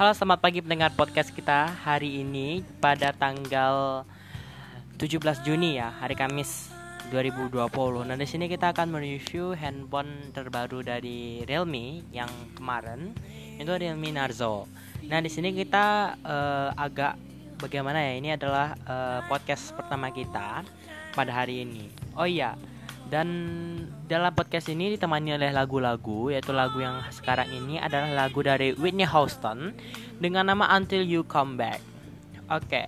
Halo, selamat pagi pendengar podcast kita hari ini pada tanggal 17 Juni ya, hari Kamis 2020. Nah, di sini kita akan mereview handphone terbaru dari Realme yang kemarin itu Realme Narzo. Nah, di sini kita uh, agak bagaimana ya? Ini adalah uh, podcast pertama kita pada hari ini. Oh iya, dan dalam podcast ini ditemani oleh lagu-lagu yaitu lagu yang sekarang ini adalah lagu dari Whitney Houston dengan nama Until You Come Back. Oke. Okay.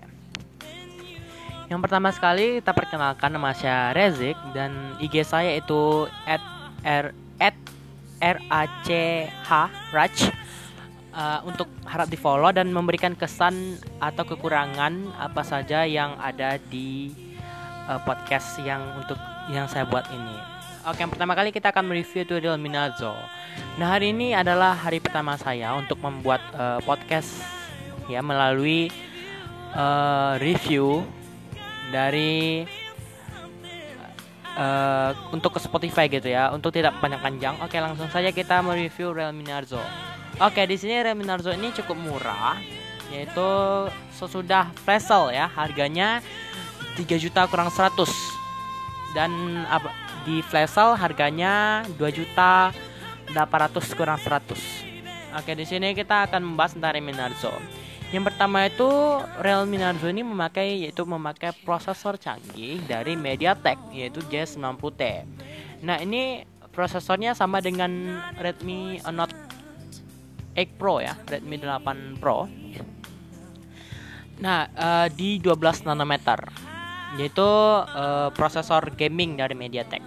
Yang pertama sekali kita perkenalkan nama saya Rezik dan IG saya itu at r at r a c h raj uh, untuk harap di follow dan memberikan kesan atau kekurangan apa saja yang ada di uh, podcast yang untuk yang saya buat ini. Oke, yang pertama kali kita akan mereview adalah Minazo. Nah, hari ini adalah hari pertama saya untuk membuat uh, podcast ya melalui uh, review dari uh, untuk ke Spotify gitu ya. Untuk tidak panjang-panjang, oke langsung saja kita mereview Realme Narzo. Oke, di sini Realme Narzo ini cukup murah, yaitu sesudah flash ya, harganya 3 juta kurang 100 dan di flash sale harganya 2 juta 800 kurang 100. Oke, di sini kita akan membahas tentang Realme Narzo. Yang pertama itu Realme Narzo ini memakai yaitu memakai prosesor canggih dari MediaTek yaitu J90T. Nah, ini prosesornya sama dengan Redmi Note 8 Pro ya, Redmi 8 Pro. Nah, uh, di 12 nanometer yaitu uh, prosesor gaming dari MediaTek.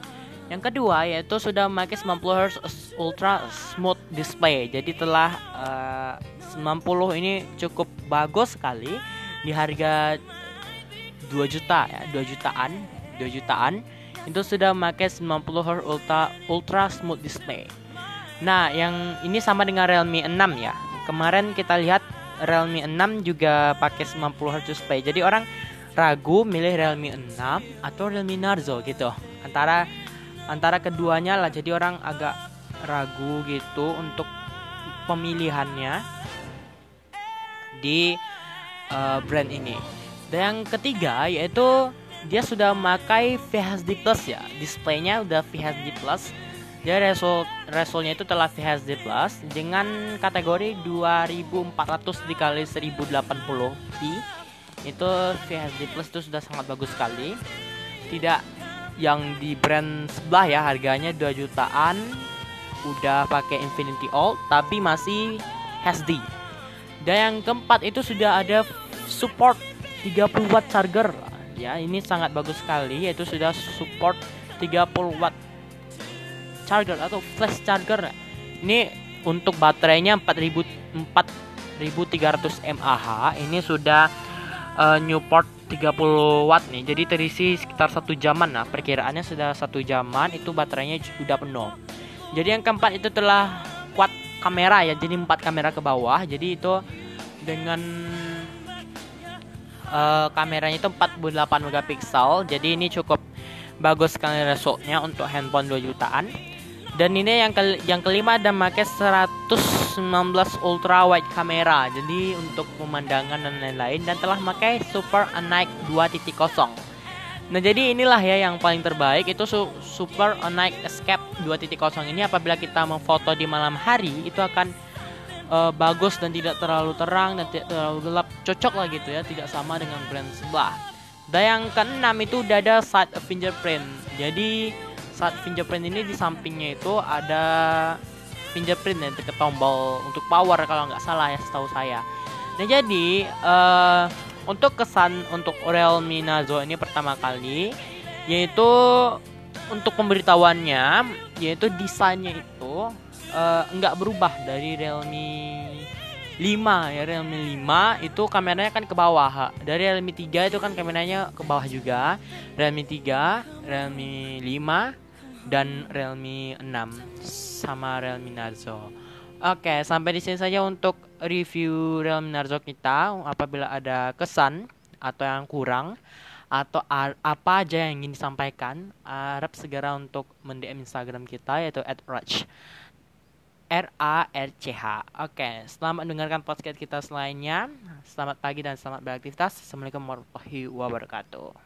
Yang kedua yaitu sudah memakai 90 Hz Ultra Smooth Display. Jadi telah eh, uh, 90 ini cukup bagus sekali di harga 2 juta ya, 2 jutaan, 2 jutaan itu sudah memakai 90 Hz Ultra Ultra Smooth Display. Nah, yang ini sama dengan Realme 6 ya. Kemarin kita lihat Realme 6 juga pakai 90 Hz display. Jadi orang ragu milih Realme 6 atau Realme Narzo gitu. Antara antara keduanya lah jadi orang agak ragu gitu untuk pemilihannya di uh, brand ini. Dan yang ketiga yaitu dia sudah memakai VHD Plus ya. Displaynya udah VHD Plus. Dia resol resolnya itu telah VHD Plus dengan kategori 2400 dikali 1080 p itu VHD Plus itu sudah sangat bagus sekali. Tidak yang di brand sebelah ya harganya 2 jutaan udah pakai Infinity Alt tapi masih HD dan yang keempat itu sudah ada support 30 watt charger. Ya ini sangat bagus sekali yaitu sudah support 30 watt charger atau flash charger. Ini untuk baterainya 4000 4300 mAh ini sudah uh, Newport 30 watt nih. Jadi terisi sekitar satu jaman nah perkiraannya sudah satu jaman itu baterainya sudah penuh. Jadi yang keempat itu telah kuat kamera ya. Jadi empat kamera ke bawah. Jadi itu dengan uh, kameranya itu 48 megapiksel. Jadi ini cukup bagus sekali resultnya untuk handphone 2 jutaan dan ini yang ke yang kelima ada pakai 119 ultra wide kamera jadi untuk pemandangan dan lain-lain. Dan telah pakai super Onic 2.0 nah jadi inilah ya yang paling terbaik. Itu su super Onic Escape 2.0 ini apabila kita memfoto di malam hari itu akan uh, bagus dan tidak terlalu terang dan tidak terlalu gelap. Cocok lah gitu ya tidak sama dengan brand sebelah. Dan yang keenam itu udah ada side fingerprint. Jadi saat fingerprint ini di sampingnya itu ada fingerprint ya dekat tombol untuk power kalau nggak salah ya setahu saya. Nah jadi uh, untuk kesan untuk Realme Nazo ini pertama kali yaitu untuk pemberitahuannya yaitu desainnya itu uh, nggak berubah dari Realme 5 ya Realme 5 itu kameranya kan ke bawah dari Realme 3 itu kan kameranya ke bawah juga Realme 3 Realme 5 dan Realme 6 sama Realme Narzo. Oke, sampai di sini saja untuk review Realme Narzo kita. Apabila ada kesan atau yang kurang atau apa aja yang ingin disampaikan, harap segera untuk mendm Instagram kita yaitu @raj R A R C H. Oke, selamat mendengarkan podcast kita selainnya. Selamat pagi dan selamat beraktivitas. Assalamualaikum warahmatullahi wabarakatuh.